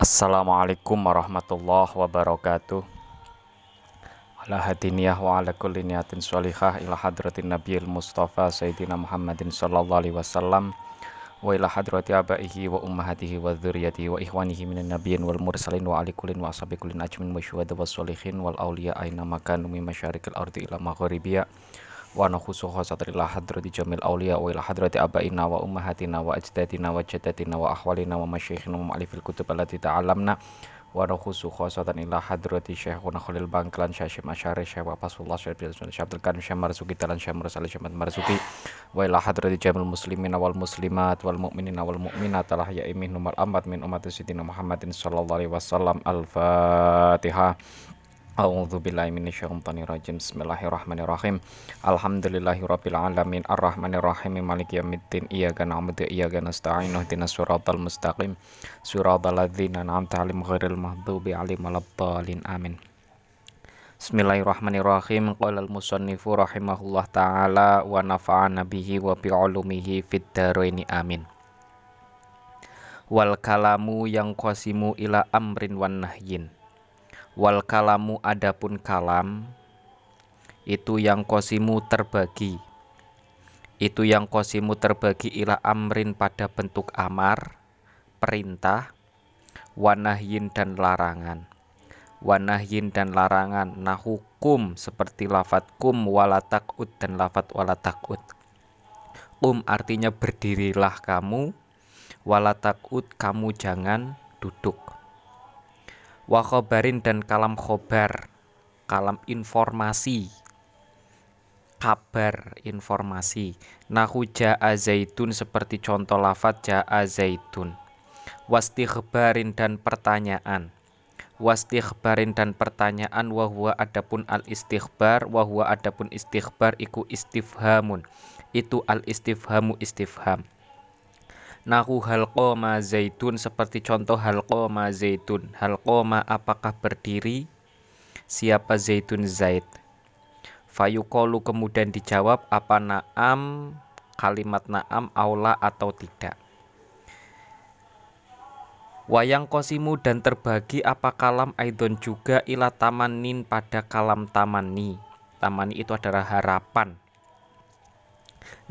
Assalamualaikum warahmatullahi wabarakatuh. Ala hadiniyah wa ala kulli niyatin sholihah ila hadratin nabiyil mustafa sayyidina Muhammadin sallallahu alaihi wasallam wa ila hadrati abaihi wa ummahatihi wa dzurriyyatihi wa ikhwanihi minan nabiyyin wal mursalin wa ali kullin wa ashabi kullin ajmin wa syuhada was sholihin wal auliya aina makanu min masyarikil ardi ila wa nakhusu khosatan ila hadrati jamil awliya wa ila hadrati abaina wa ummahatina wa ajdadina wa jaddatina wa ahwalina wa masyayikhina wa ma'alifil kutub allati ta'alamna wa nakhusu khosatan ila hadrati syekhuna khalil bangkalan syekh masyari syekh wa pasullah syekh Abdul Karim syekh marzuki talan syekh mursali syekh marzuki. Wa ila hadrati jamil muslimina wal muslimat wal mu'minina wal mu'minat al ahya'i minhum wal amwat min ummati sayyidina Muhammadin sallallahu alaihi wasallam. Al-fatihah A'udzu billahi minasyaitonir rajim. Bismillahirrahmanirrahim. Alhamdulillahirabbil alamin arrahmanir rahim maliki yaumiddin. Iyyaka na'budu wa iyyaka nasta'in. Ihdinas siratal mustaqim. Siratal ladzina an'amta 'alaihim ghairil maghdubi 'alaihim waladdallin. Amin. Bismillahirrahmanirrahim. Qala al-musannifu rahimahullah taala wa nafa'ana bihi wa bi 'ulumihi fid dharaini. Amin. Wal kalamu yang qasimu ila amrin wan nahyin wal kalamu adapun kalam itu yang kosimu terbagi. Itu yang kosimu terbagi ila amrin pada bentuk amar perintah wanahyin dan larangan. Wanahyin dan larangan nah hukum seperti lafat kum walatakut dan lafat walatakut kum artinya berdirilah kamu walatakut kamu jangan duduk wa khobarin dan kalam khobar. Kalam informasi. Kabar informasi. Nahu ja'a zaitun seperti contoh lafat ja'a zaitun. Wastighbarin dan pertanyaan. Wastighbarin dan pertanyaan wahwa adapun al istighbar wahwa adapun istighbar iku istifhamun. Itu al istifhamu istifham Nahu halqoma zaitun seperti contoh halqoma zaitun. Halqoma apakah berdiri? Siapa zaitun zaid? Fayukolu kemudian dijawab apa naam kalimat naam aula atau tidak. Wayang kosimu dan terbagi apa kalam aidon juga ila tamanin pada kalam tamani. Tamani itu adalah harapan.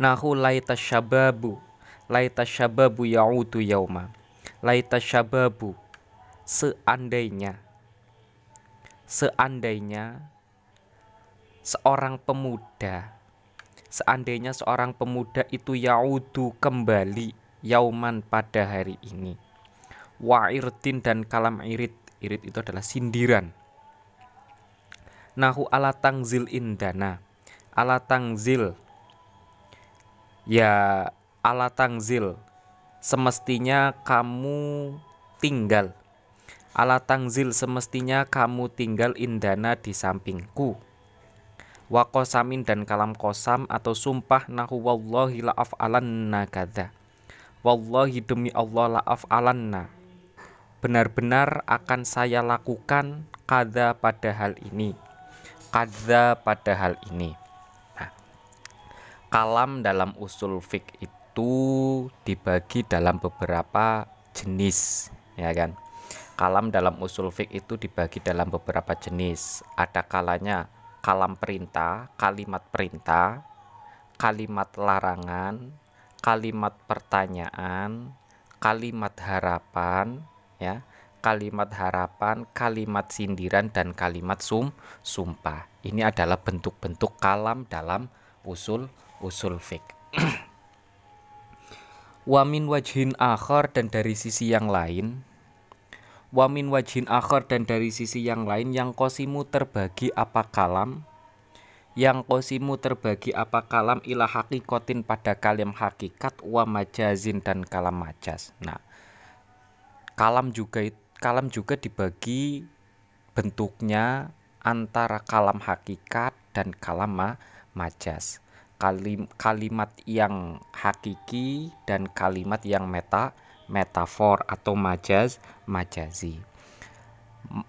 Nahu laita syababu laita syababu ya'udu yauma laita syababu seandainya seandainya seorang pemuda seandainya seorang pemuda itu yaudu kembali yauman pada hari ini. Wa'irdin dan kalam irit irit itu adalah sindiran. Nahu ala tangzil indana ala tangzil ya ala tangzil semestinya kamu tinggal. Ala tangzil semestinya kamu tinggal indana di sampingku. Wa dan kalam kosam atau sumpah nahu wallahi la af'alanna wallahi demi Allah la af'alanna. Benar-benar akan saya lakukan kada pada hal ini. Kada pada hal ini. Nah, kalam dalam usul fik itu itu dibagi dalam beberapa jenis ya kan? Kalam dalam usul fik itu dibagi dalam beberapa jenis. Ada kalanya kalam perintah kalimat perintah kalimat larangan kalimat pertanyaan kalimat harapan ya kalimat harapan kalimat sindiran dan kalimat sum sumpah. Ini adalah bentuk-bentuk kalam dalam usul usul fik wamin wajhin akhar dan dari sisi yang lain. Wamin wajhin akhar dan dari sisi yang lain yang kosimu terbagi apa kalam? Yang kosimu terbagi apa kalam ila hakikotin pada kalam hakikat wa majazin dan kalam majaz nah kalam juga kalam juga dibagi bentuknya antara kalam hakikat dan kalam ma majaz kalim, kalimat yang hakiki dan kalimat yang meta metafor atau majaz majazi.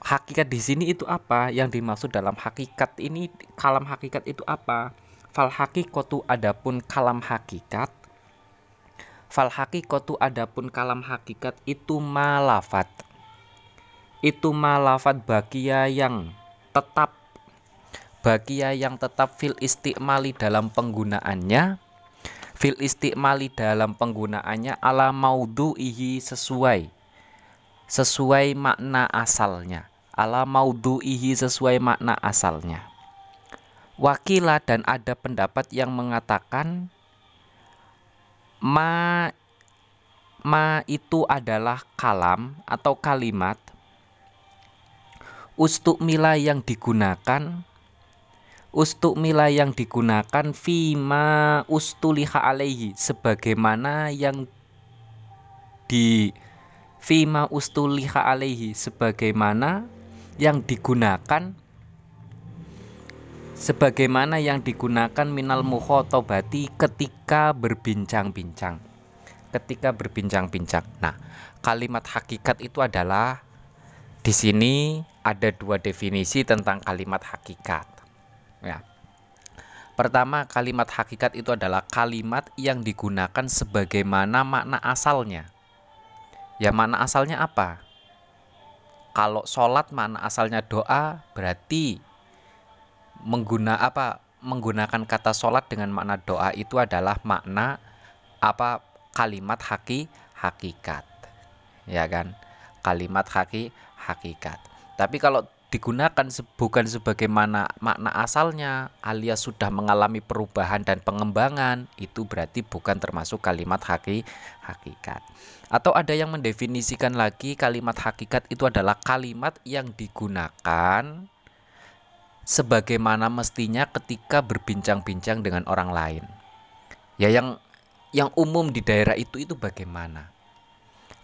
Hakikat di sini itu apa? Yang dimaksud dalam hakikat ini kalam hakikat itu apa? Fal hakikotu adapun kalam hakikat Fal hakikotu adapun kalam hakikat itu malafat itu malafat bakia yang tetap bakia yang tetap fil istiqmali dalam penggunaannya. Fil istiqmali dalam penggunaannya ala maudu'ihi sesuai. Sesuai makna asalnya. Ala maudu'ihi sesuai makna asalnya. Wakila dan ada pendapat yang mengatakan ma ma itu adalah kalam atau kalimat. Ustuk mila yang digunakan ustuk mila yang digunakan fima ustuliha alaihi sebagaimana yang di fima ustuliha alaihi sebagaimana yang digunakan sebagaimana yang digunakan minal mukhotobati ketika berbincang-bincang. Ketika berbincang-bincang. Nah kalimat hakikat itu adalah di sini ada dua definisi tentang kalimat hakikat Ya. Pertama, kalimat hakikat itu adalah kalimat yang digunakan sebagaimana makna asalnya. Ya, makna asalnya apa? Kalau sholat makna asalnya doa, berarti mengguna apa? Menggunakan kata sholat dengan makna doa itu adalah makna apa? Kalimat haki hakikat, ya kan? Kalimat haki hakikat. Tapi kalau digunakan bukan sebagaimana makna asalnya alias sudah mengalami perubahan dan pengembangan itu berarti bukan termasuk kalimat haki hakikat. Atau ada yang mendefinisikan lagi kalimat hakikat itu adalah kalimat yang digunakan sebagaimana mestinya ketika berbincang-bincang dengan orang lain. Ya yang yang umum di daerah itu itu bagaimana?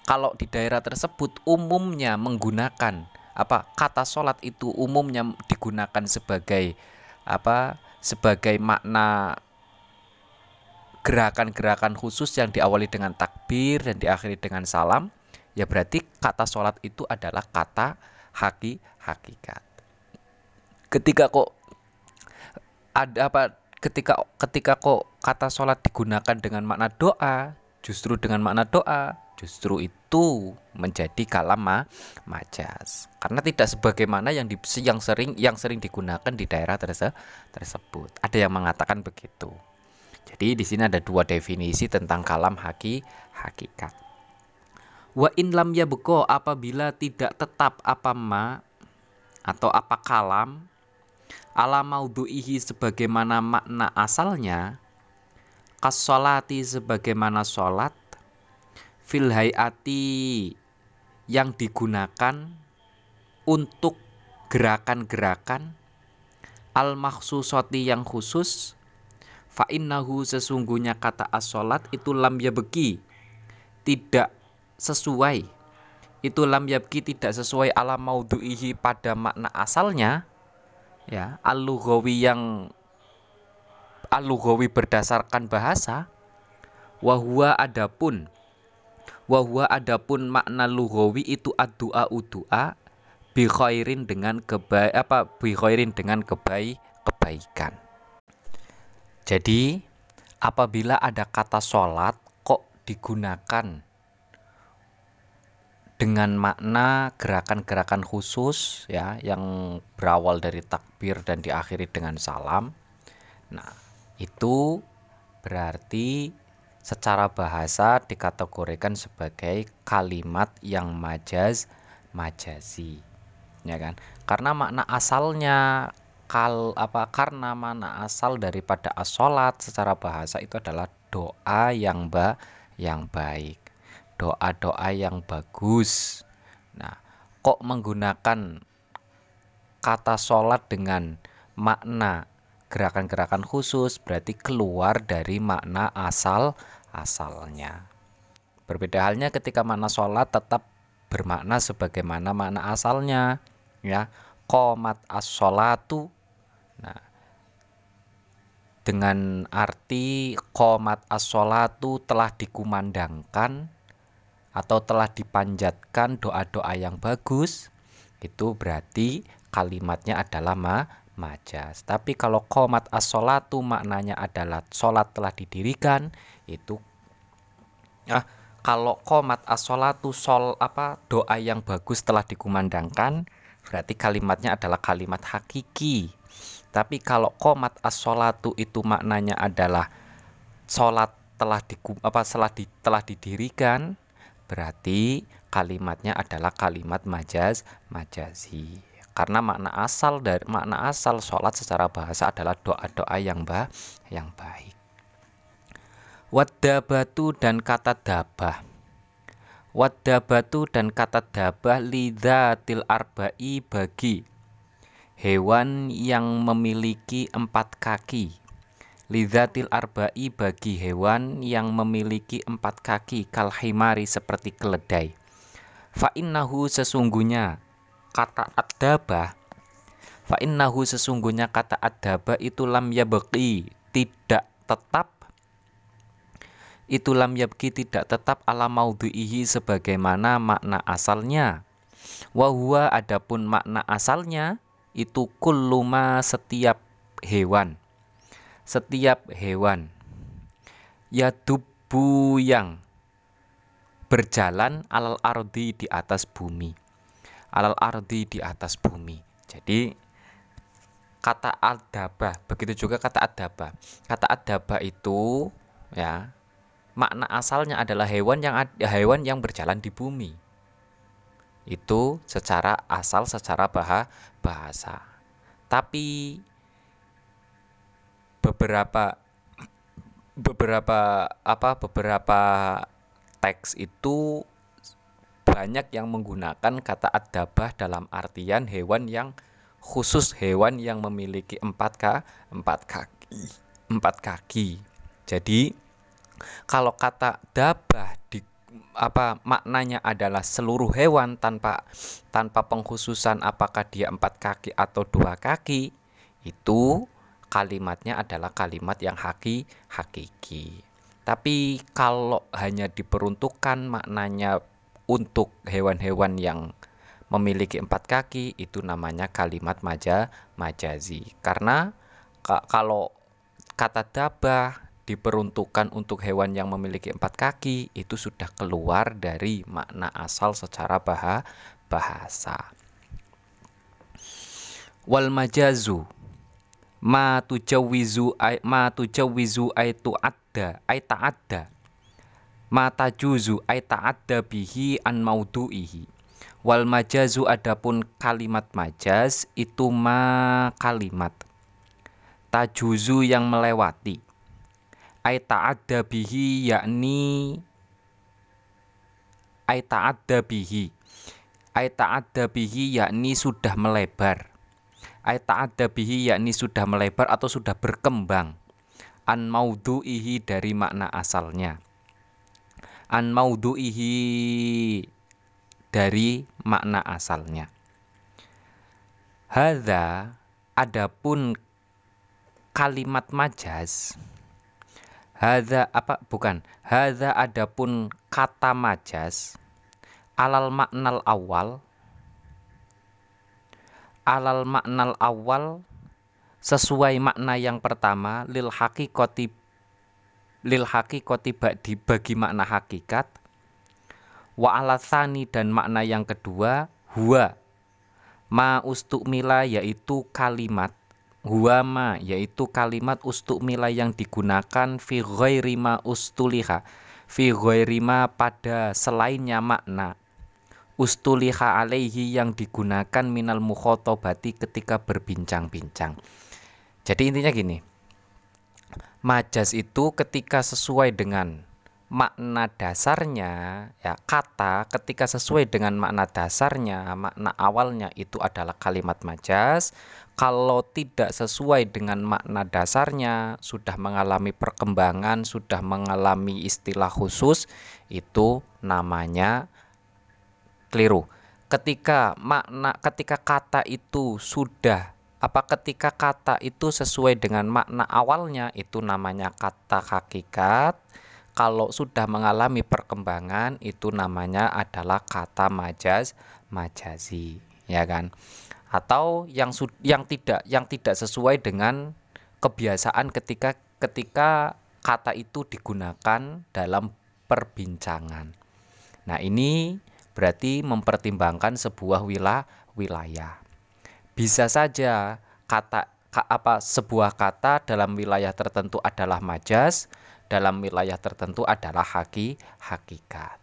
Kalau di daerah tersebut umumnya menggunakan apa kata sholat itu umumnya digunakan sebagai apa sebagai makna gerakan-gerakan khusus yang diawali dengan takbir dan diakhiri dengan salam ya berarti kata sholat itu adalah kata haki hakikat. Ketika kok ada apa ketika ketika kok kata sholat digunakan dengan makna doa justru dengan makna doa justru itu menjadi kalam majas. Karena tidak sebagaimana yang di, yang sering yang sering digunakan di daerah terse, tersebut. Ada yang mengatakan begitu. Jadi di sini ada dua definisi tentang kalam haki hakikat. Wa in lam yabqa apabila tidak tetap apa ma atau apa kalam ala maudu'ihi sebagaimana makna asalnya kasolati sebagaimana sholat fil hayati yang digunakan untuk gerakan-gerakan al maksusoti yang khusus fa innahu sesungguhnya kata as-salat itu lam yabki tidak sesuai. Itu lam yabki tidak sesuai ala maudhu'ihi pada makna asalnya ya al yang al berdasarkan bahasa wahwa adapun Wahwa adapun makna lughawi itu addu'a udu'a bi dengan kebaik apa bi dengan kebaik kebaikan. Jadi apabila ada kata sholat kok digunakan dengan makna gerakan-gerakan khusus ya yang berawal dari takbir dan diakhiri dengan salam. Nah, itu berarti secara bahasa dikategorikan sebagai kalimat yang majaz majazi ya kan? Karena makna asalnya kal apa karena mana asal daripada asolat secara bahasa itu adalah doa yang ba yang baik. Doa-doa yang bagus. Nah kok menggunakan kata sholat dengan makna gerakan-gerakan khusus berarti keluar dari makna asal asalnya. Berbeda halnya ketika makna sholat tetap bermakna sebagaimana makna asalnya, ya. Komat as-sholatu. Nah, dengan arti komat as-sholatu telah dikumandangkan atau telah dipanjatkan doa-doa yang bagus, itu berarti kalimatnya adalah ma majas. Tapi kalau komat as-sholatu maknanya adalah sholat telah didirikan, itu ah kalau komat asolatu sol apa doa yang bagus telah dikumandangkan berarti kalimatnya adalah kalimat hakiki tapi kalau komat asolatu itu maknanya adalah sholat telah di apa setelah di, telah didirikan berarti kalimatnya adalah kalimat majaz majazi karena makna asal dari makna asal sholat secara bahasa adalah doa-doa yang bah yang baik. Wadabatu dan kata dabah. Wadabatu dan kata dabah til arba'i bagi hewan yang memiliki empat kaki. Til arba'i bagi hewan yang memiliki empat kaki kalhimari seperti keledai. Fa'innahu sesungguhnya kata adabah Fa'innahu sesungguhnya kata adabah itu lam yabqi tidak tetap itu lam yabki tidak tetap ala maudhu'ihi sebagaimana makna asalnya. Wahua adapun makna asalnya itu kulluma setiap hewan. Setiap hewan. Ya dubu yang berjalan alal ardi di atas bumi. Alal ardi di atas bumi. Jadi kata adabah, begitu juga kata adabah. Kata adabah itu ya makna asalnya adalah hewan yang hewan yang berjalan di bumi. Itu secara asal secara bah bahasa. Tapi beberapa beberapa apa beberapa teks itu banyak yang menggunakan kata adabah dalam artian hewan yang khusus hewan yang memiliki empat k empat kaki empat kaki. Jadi kalau kata dabah di apa maknanya adalah seluruh hewan tanpa tanpa pengkhususan apakah dia empat kaki atau dua kaki itu kalimatnya adalah kalimat yang haki hakiki tapi kalau hanya diperuntukkan maknanya untuk hewan-hewan yang memiliki empat kaki itu namanya kalimat maja majazi karena kalau kata dabah diperuntukkan untuk hewan yang memiliki empat kaki itu sudah keluar dari makna asal secara bah bahasa. Wal majazu ma tujawizu ma tujawizu ay tu'adda ay ta'adda ma tajuzu ay ta'adda bihi an maudu'ihi. Wal majazu adapun kalimat majaz itu ma kalimat. Tajuzu yang melewati. Ay ta'adda bihi yakni ay ta'adda bihi. Ay ta'adda bihi yakni sudah melebar. Ay ta'adda bihi yakni sudah melebar atau sudah berkembang. An maudhu'ihi dari makna asalnya an maudhu'ihi dari makna asalnya hadza adapun kalimat majaz Hadza apa bukan? Hadza adapun kata majas alal maknal awal alal maknal awal sesuai makna yang pertama lil hakikoti lil hakikoti bagi, bagi makna hakikat wa alasani dan makna yang kedua huwa. Ma ustukmila yaitu kalimat. Huwama yaitu kalimat ustukmila yang digunakan fi ghairi ma ustuliha. Fi ghairi ma pada selainnya makna. Ustuliha alaihi yang digunakan minal mukhotobati ketika berbincang-bincang. Jadi intinya gini majas itu ketika sesuai dengan makna dasarnya ya kata ketika sesuai dengan makna dasarnya makna awalnya itu adalah kalimat majas. Kalau tidak sesuai dengan makna dasarnya sudah mengalami perkembangan sudah mengalami istilah khusus itu namanya keliru. Ketika makna ketika kata itu sudah apa ketika kata itu sesuai dengan makna awalnya itu namanya kata hakikat kalau sudah mengalami perkembangan itu namanya adalah kata majaz majazi ya kan atau yang yang tidak yang tidak sesuai dengan kebiasaan ketika ketika kata itu digunakan dalam perbincangan. Nah, ini berarti mempertimbangkan sebuah wilayah wilayah. Bisa saja kata apa sebuah kata dalam wilayah tertentu adalah majas, dalam wilayah tertentu adalah haki hakikat.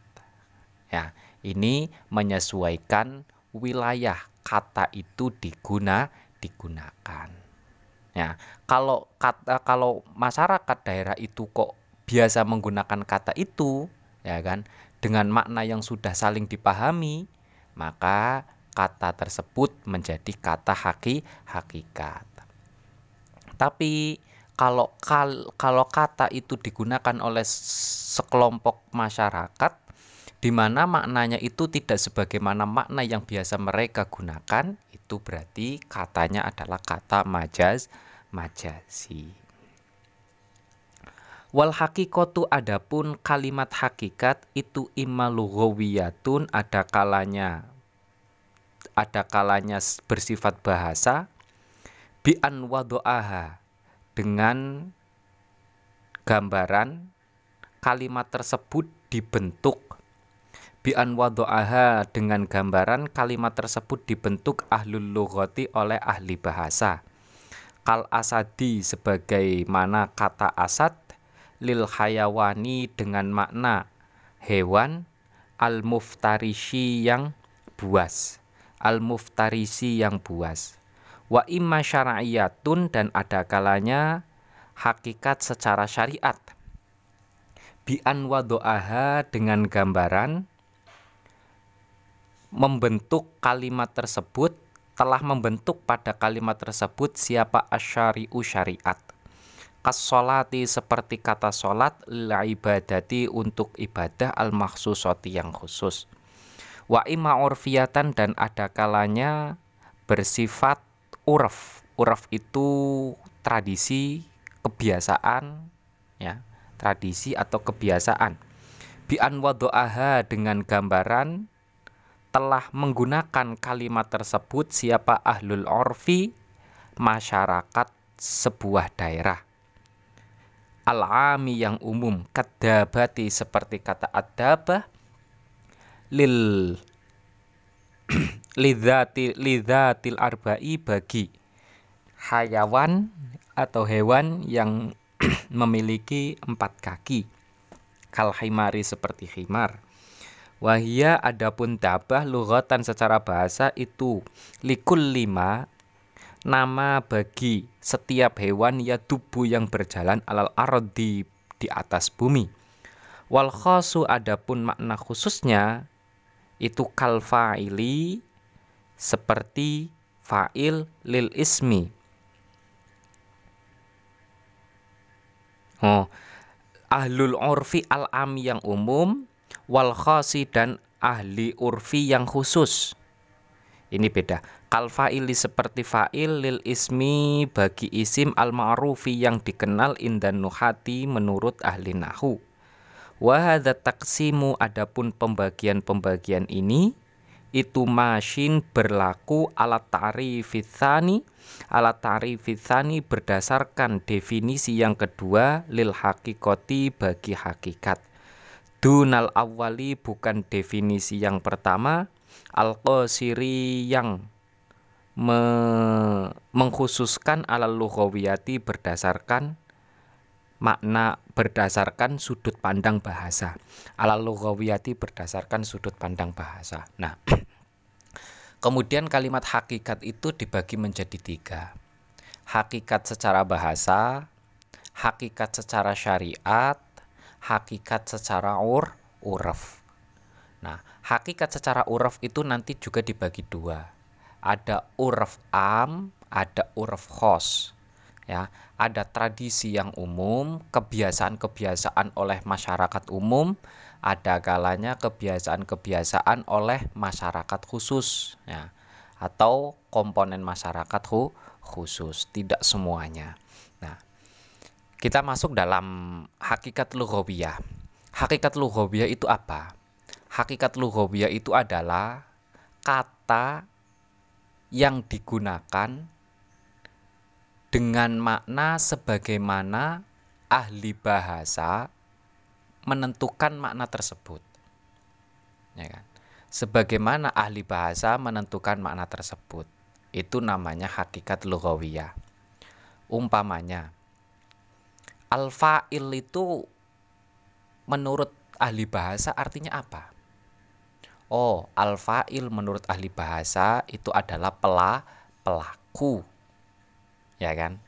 Ya, ini menyesuaikan wilayah kata itu diguna digunakan. Ya, kalau kata kalau masyarakat daerah itu kok biasa menggunakan kata itu, ya kan, dengan makna yang sudah saling dipahami, maka kata tersebut menjadi kata haki hakikat. Tapi kalau kal, kalau kata itu digunakan oleh sekelompok masyarakat di mana maknanya itu tidak sebagaimana makna yang biasa mereka gunakan, itu berarti katanya adalah kata majaz majasi. Wal hakikotu adapun kalimat hakikat itu imma ada kalanya ada kalanya bersifat bahasa bi an wado'aha dengan gambaran kalimat tersebut dibentuk. Bi an wado'aha dengan gambaran kalimat tersebut dibentuk ahlul lughati oleh ahli bahasa. Kal asadi sebagaimana kata asad lil hayawani dengan makna hewan al muftarishi yang buas al-muftarisi yang buas. Wa imma syara'iyatun dan ada kalanya hakikat secara syariat. Bi'an wado'aha dengan gambaran membentuk kalimat tersebut telah membentuk pada kalimat tersebut siapa asyari'u syariat. Kasolati seperti kata solat la ibadati untuk ibadah al-maksusoti yang khusus wa imma urfiyatan dan ada kalanya bersifat urf. Urf itu tradisi, kebiasaan ya, tradisi atau kebiasaan. Bi wado'aha dengan gambaran telah menggunakan kalimat tersebut siapa ahlul orfi masyarakat sebuah daerah al-ami yang umum kadabati seperti kata adabah lil lidati lidatil arba'i bagi hayawan atau hewan yang memiliki empat kaki kal himari seperti himar. Wahia adapun dabah lughatan secara bahasa itu likul lima nama bagi setiap hewan ya tubuh yang berjalan alal ardi di atas bumi. Wal khosu adapun makna khususnya itu kal fa'ili seperti fa'il lil ismi. Oh, ahlul urfi al ami yang umum wal khasi dan ahli urfi yang khusus. Ini beda. Kal fa'ili seperti fa'il lil ismi bagi isim al ma'rufi yang dikenal indan nuhati menurut ahli nahu. Wahada taksimu adapun pembagian-pembagian ini itu masin berlaku alat ta'rifitsani alat ta'rifitsani berdasarkan definisi yang kedua lil hakikoti bagi hakikat. Dunal awali bukan definisi yang pertama. Al qasiri yang me mengkhususkan alal lughawiyati berdasarkan makna berdasarkan sudut pandang bahasa. Ala lughawiyati berdasarkan sudut pandang bahasa. Nah, kemudian kalimat hakikat itu dibagi menjadi tiga. Hakikat secara bahasa, hakikat secara syariat, hakikat secara ur, uraf. Nah, hakikat secara uraf itu nanti juga dibagi dua. Ada uraf am, ada uraf khos ya ada tradisi yang umum kebiasaan-kebiasaan oleh masyarakat umum ada kalanya kebiasaan-kebiasaan oleh masyarakat khusus ya atau komponen masyarakat khusus tidak semuanya. Nah kita masuk dalam hakikat lughawiyah. Hakikat lughawiyah itu apa? Hakikat lughawiyah itu adalah kata yang digunakan dengan makna sebagaimana ahli bahasa menentukan makna tersebut. Ya kan? Sebagaimana ahli bahasa menentukan makna tersebut. Itu namanya hakikat lughawiyah. Umpamanya al-fa'il itu menurut ahli bahasa artinya apa? Oh, al-fa'il menurut ahli bahasa itu adalah pela pelaku. Ya kan?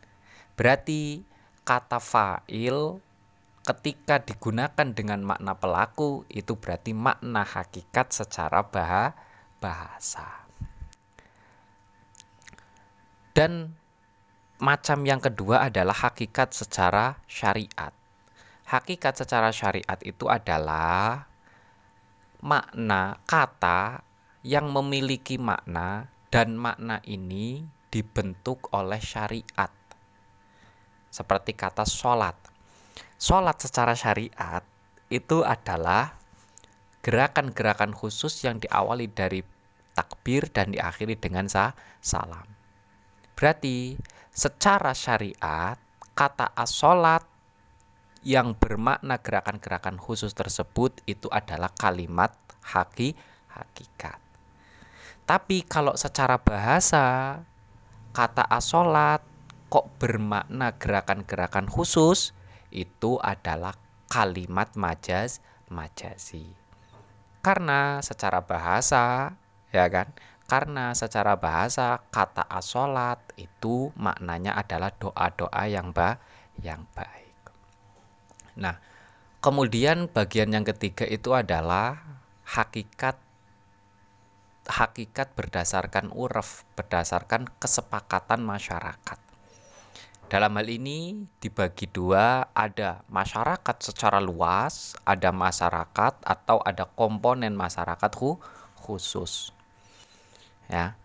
Berarti kata fa'il ketika digunakan dengan makna pelaku itu berarti makna hakikat secara bahasa. Dan macam yang kedua adalah hakikat secara syariat. Hakikat secara syariat itu adalah makna kata yang memiliki makna dan makna ini dibentuk oleh syariat. Seperti kata sholat sholat secara syariat itu adalah gerakan-gerakan khusus yang diawali dari takbir dan diakhiri dengan salam. Berarti secara syariat kata as-sholat yang bermakna gerakan-gerakan khusus tersebut itu adalah kalimat haki hakikat. Tapi kalau secara bahasa kata as-sholat kok bermakna gerakan-gerakan khusus itu adalah kalimat majaz majazi. Karena secara bahasa ya kan? Karena secara bahasa kata asolat itu maknanya adalah doa-doa yang ba yang baik. Nah, kemudian bagian yang ketiga itu adalah hakikat hakikat berdasarkan uraf, berdasarkan kesepakatan masyarakat. Dalam hal ini dibagi dua, ada masyarakat secara luas, ada masyarakat atau ada komponen masyarakat khusus. Ya.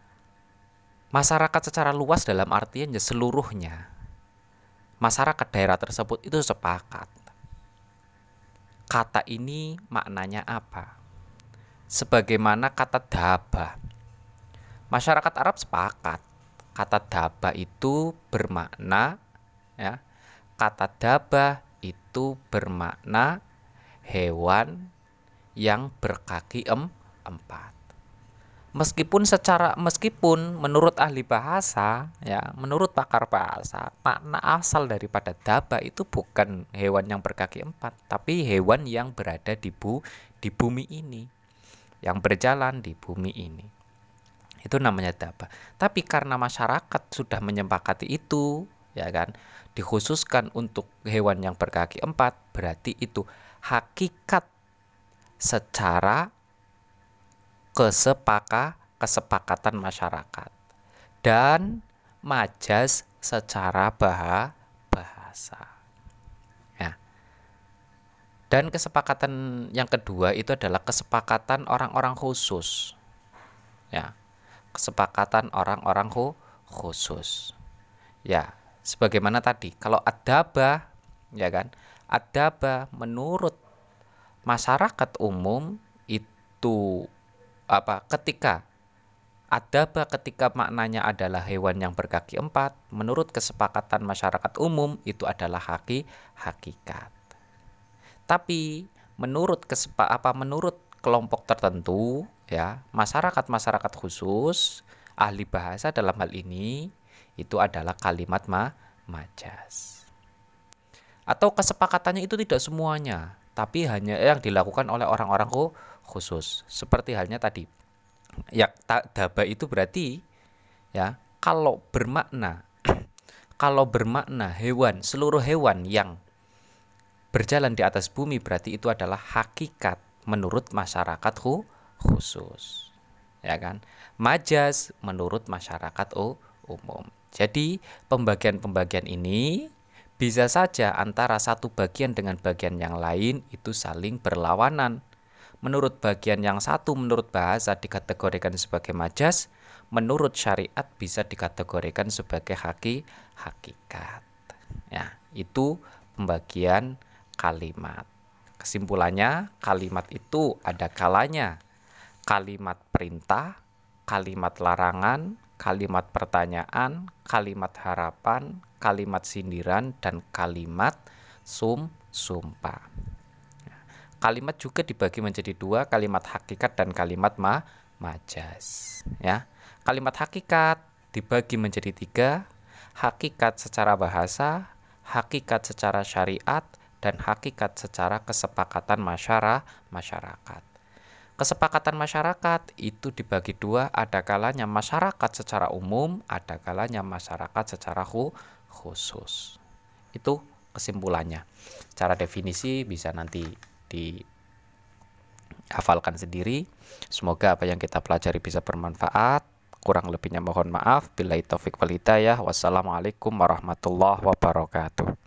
Masyarakat secara luas dalam artian ya seluruhnya. Masyarakat daerah tersebut itu sepakat. Kata ini maknanya apa? Sebagaimana kata daba. Masyarakat Arab sepakat kata daba itu bermakna ya kata daba itu bermakna hewan yang berkaki em, empat meskipun secara meskipun menurut ahli bahasa ya menurut pakar bahasa makna asal daripada daba itu bukan hewan yang berkaki empat tapi hewan yang berada di bu di bumi ini yang berjalan di bumi ini itu namanya daba. Tapi karena masyarakat sudah menyepakati itu, ya kan, dikhususkan untuk hewan yang berkaki empat, berarti itu hakikat secara kesepaka kesepakatan masyarakat dan majas secara bah bahasa. Dan kesepakatan yang kedua itu adalah kesepakatan orang-orang khusus. Ya kesepakatan orang-orang khusus. Ya, sebagaimana tadi, kalau adaba, ya kan, adaba menurut masyarakat umum itu apa? Ketika adaba ketika maknanya adalah hewan yang berkaki empat, menurut kesepakatan masyarakat umum itu adalah haki hakikat. Tapi menurut kesepa apa menurut kelompok tertentu ya masyarakat-masyarakat khusus ahli bahasa dalam hal ini itu adalah kalimat ma majas. Atau kesepakatannya itu tidak semuanya tapi hanya yang dilakukan oleh orang-orang khusus. Seperti halnya tadi. Ya daba itu berarti ya kalau bermakna kalau bermakna hewan seluruh hewan yang berjalan di atas bumi berarti itu adalah hakikat menurut masyarakat khusus. Ya kan? Majas menurut masyarakat umum. Jadi pembagian-pembagian ini bisa saja antara satu bagian dengan bagian yang lain itu saling berlawanan. Menurut bagian yang satu menurut bahasa dikategorikan sebagai majas menurut syariat bisa dikategorikan sebagai haki hakikat ya itu pembagian kalimat kesimpulannya kalimat itu ada kalanya kalimat perintah, kalimat larangan, kalimat pertanyaan, kalimat harapan, kalimat sindiran, dan kalimat sum sumpah. kalimat juga dibagi menjadi dua, kalimat hakikat dan kalimat ma majas. Ya, kalimat hakikat dibagi menjadi tiga, hakikat secara bahasa, hakikat secara syariat, dan hakikat secara kesepakatan masyarakat. Kesepakatan masyarakat itu dibagi dua, ada kalanya masyarakat secara umum, ada kalanya masyarakat secara khusus. Itu kesimpulannya. Secara definisi bisa nanti dihafalkan sendiri. Semoga apa yang kita pelajari bisa bermanfaat. Kurang lebihnya mohon maaf. Bila taufik wal hidayah. Wassalamualaikum warahmatullahi wabarakatuh.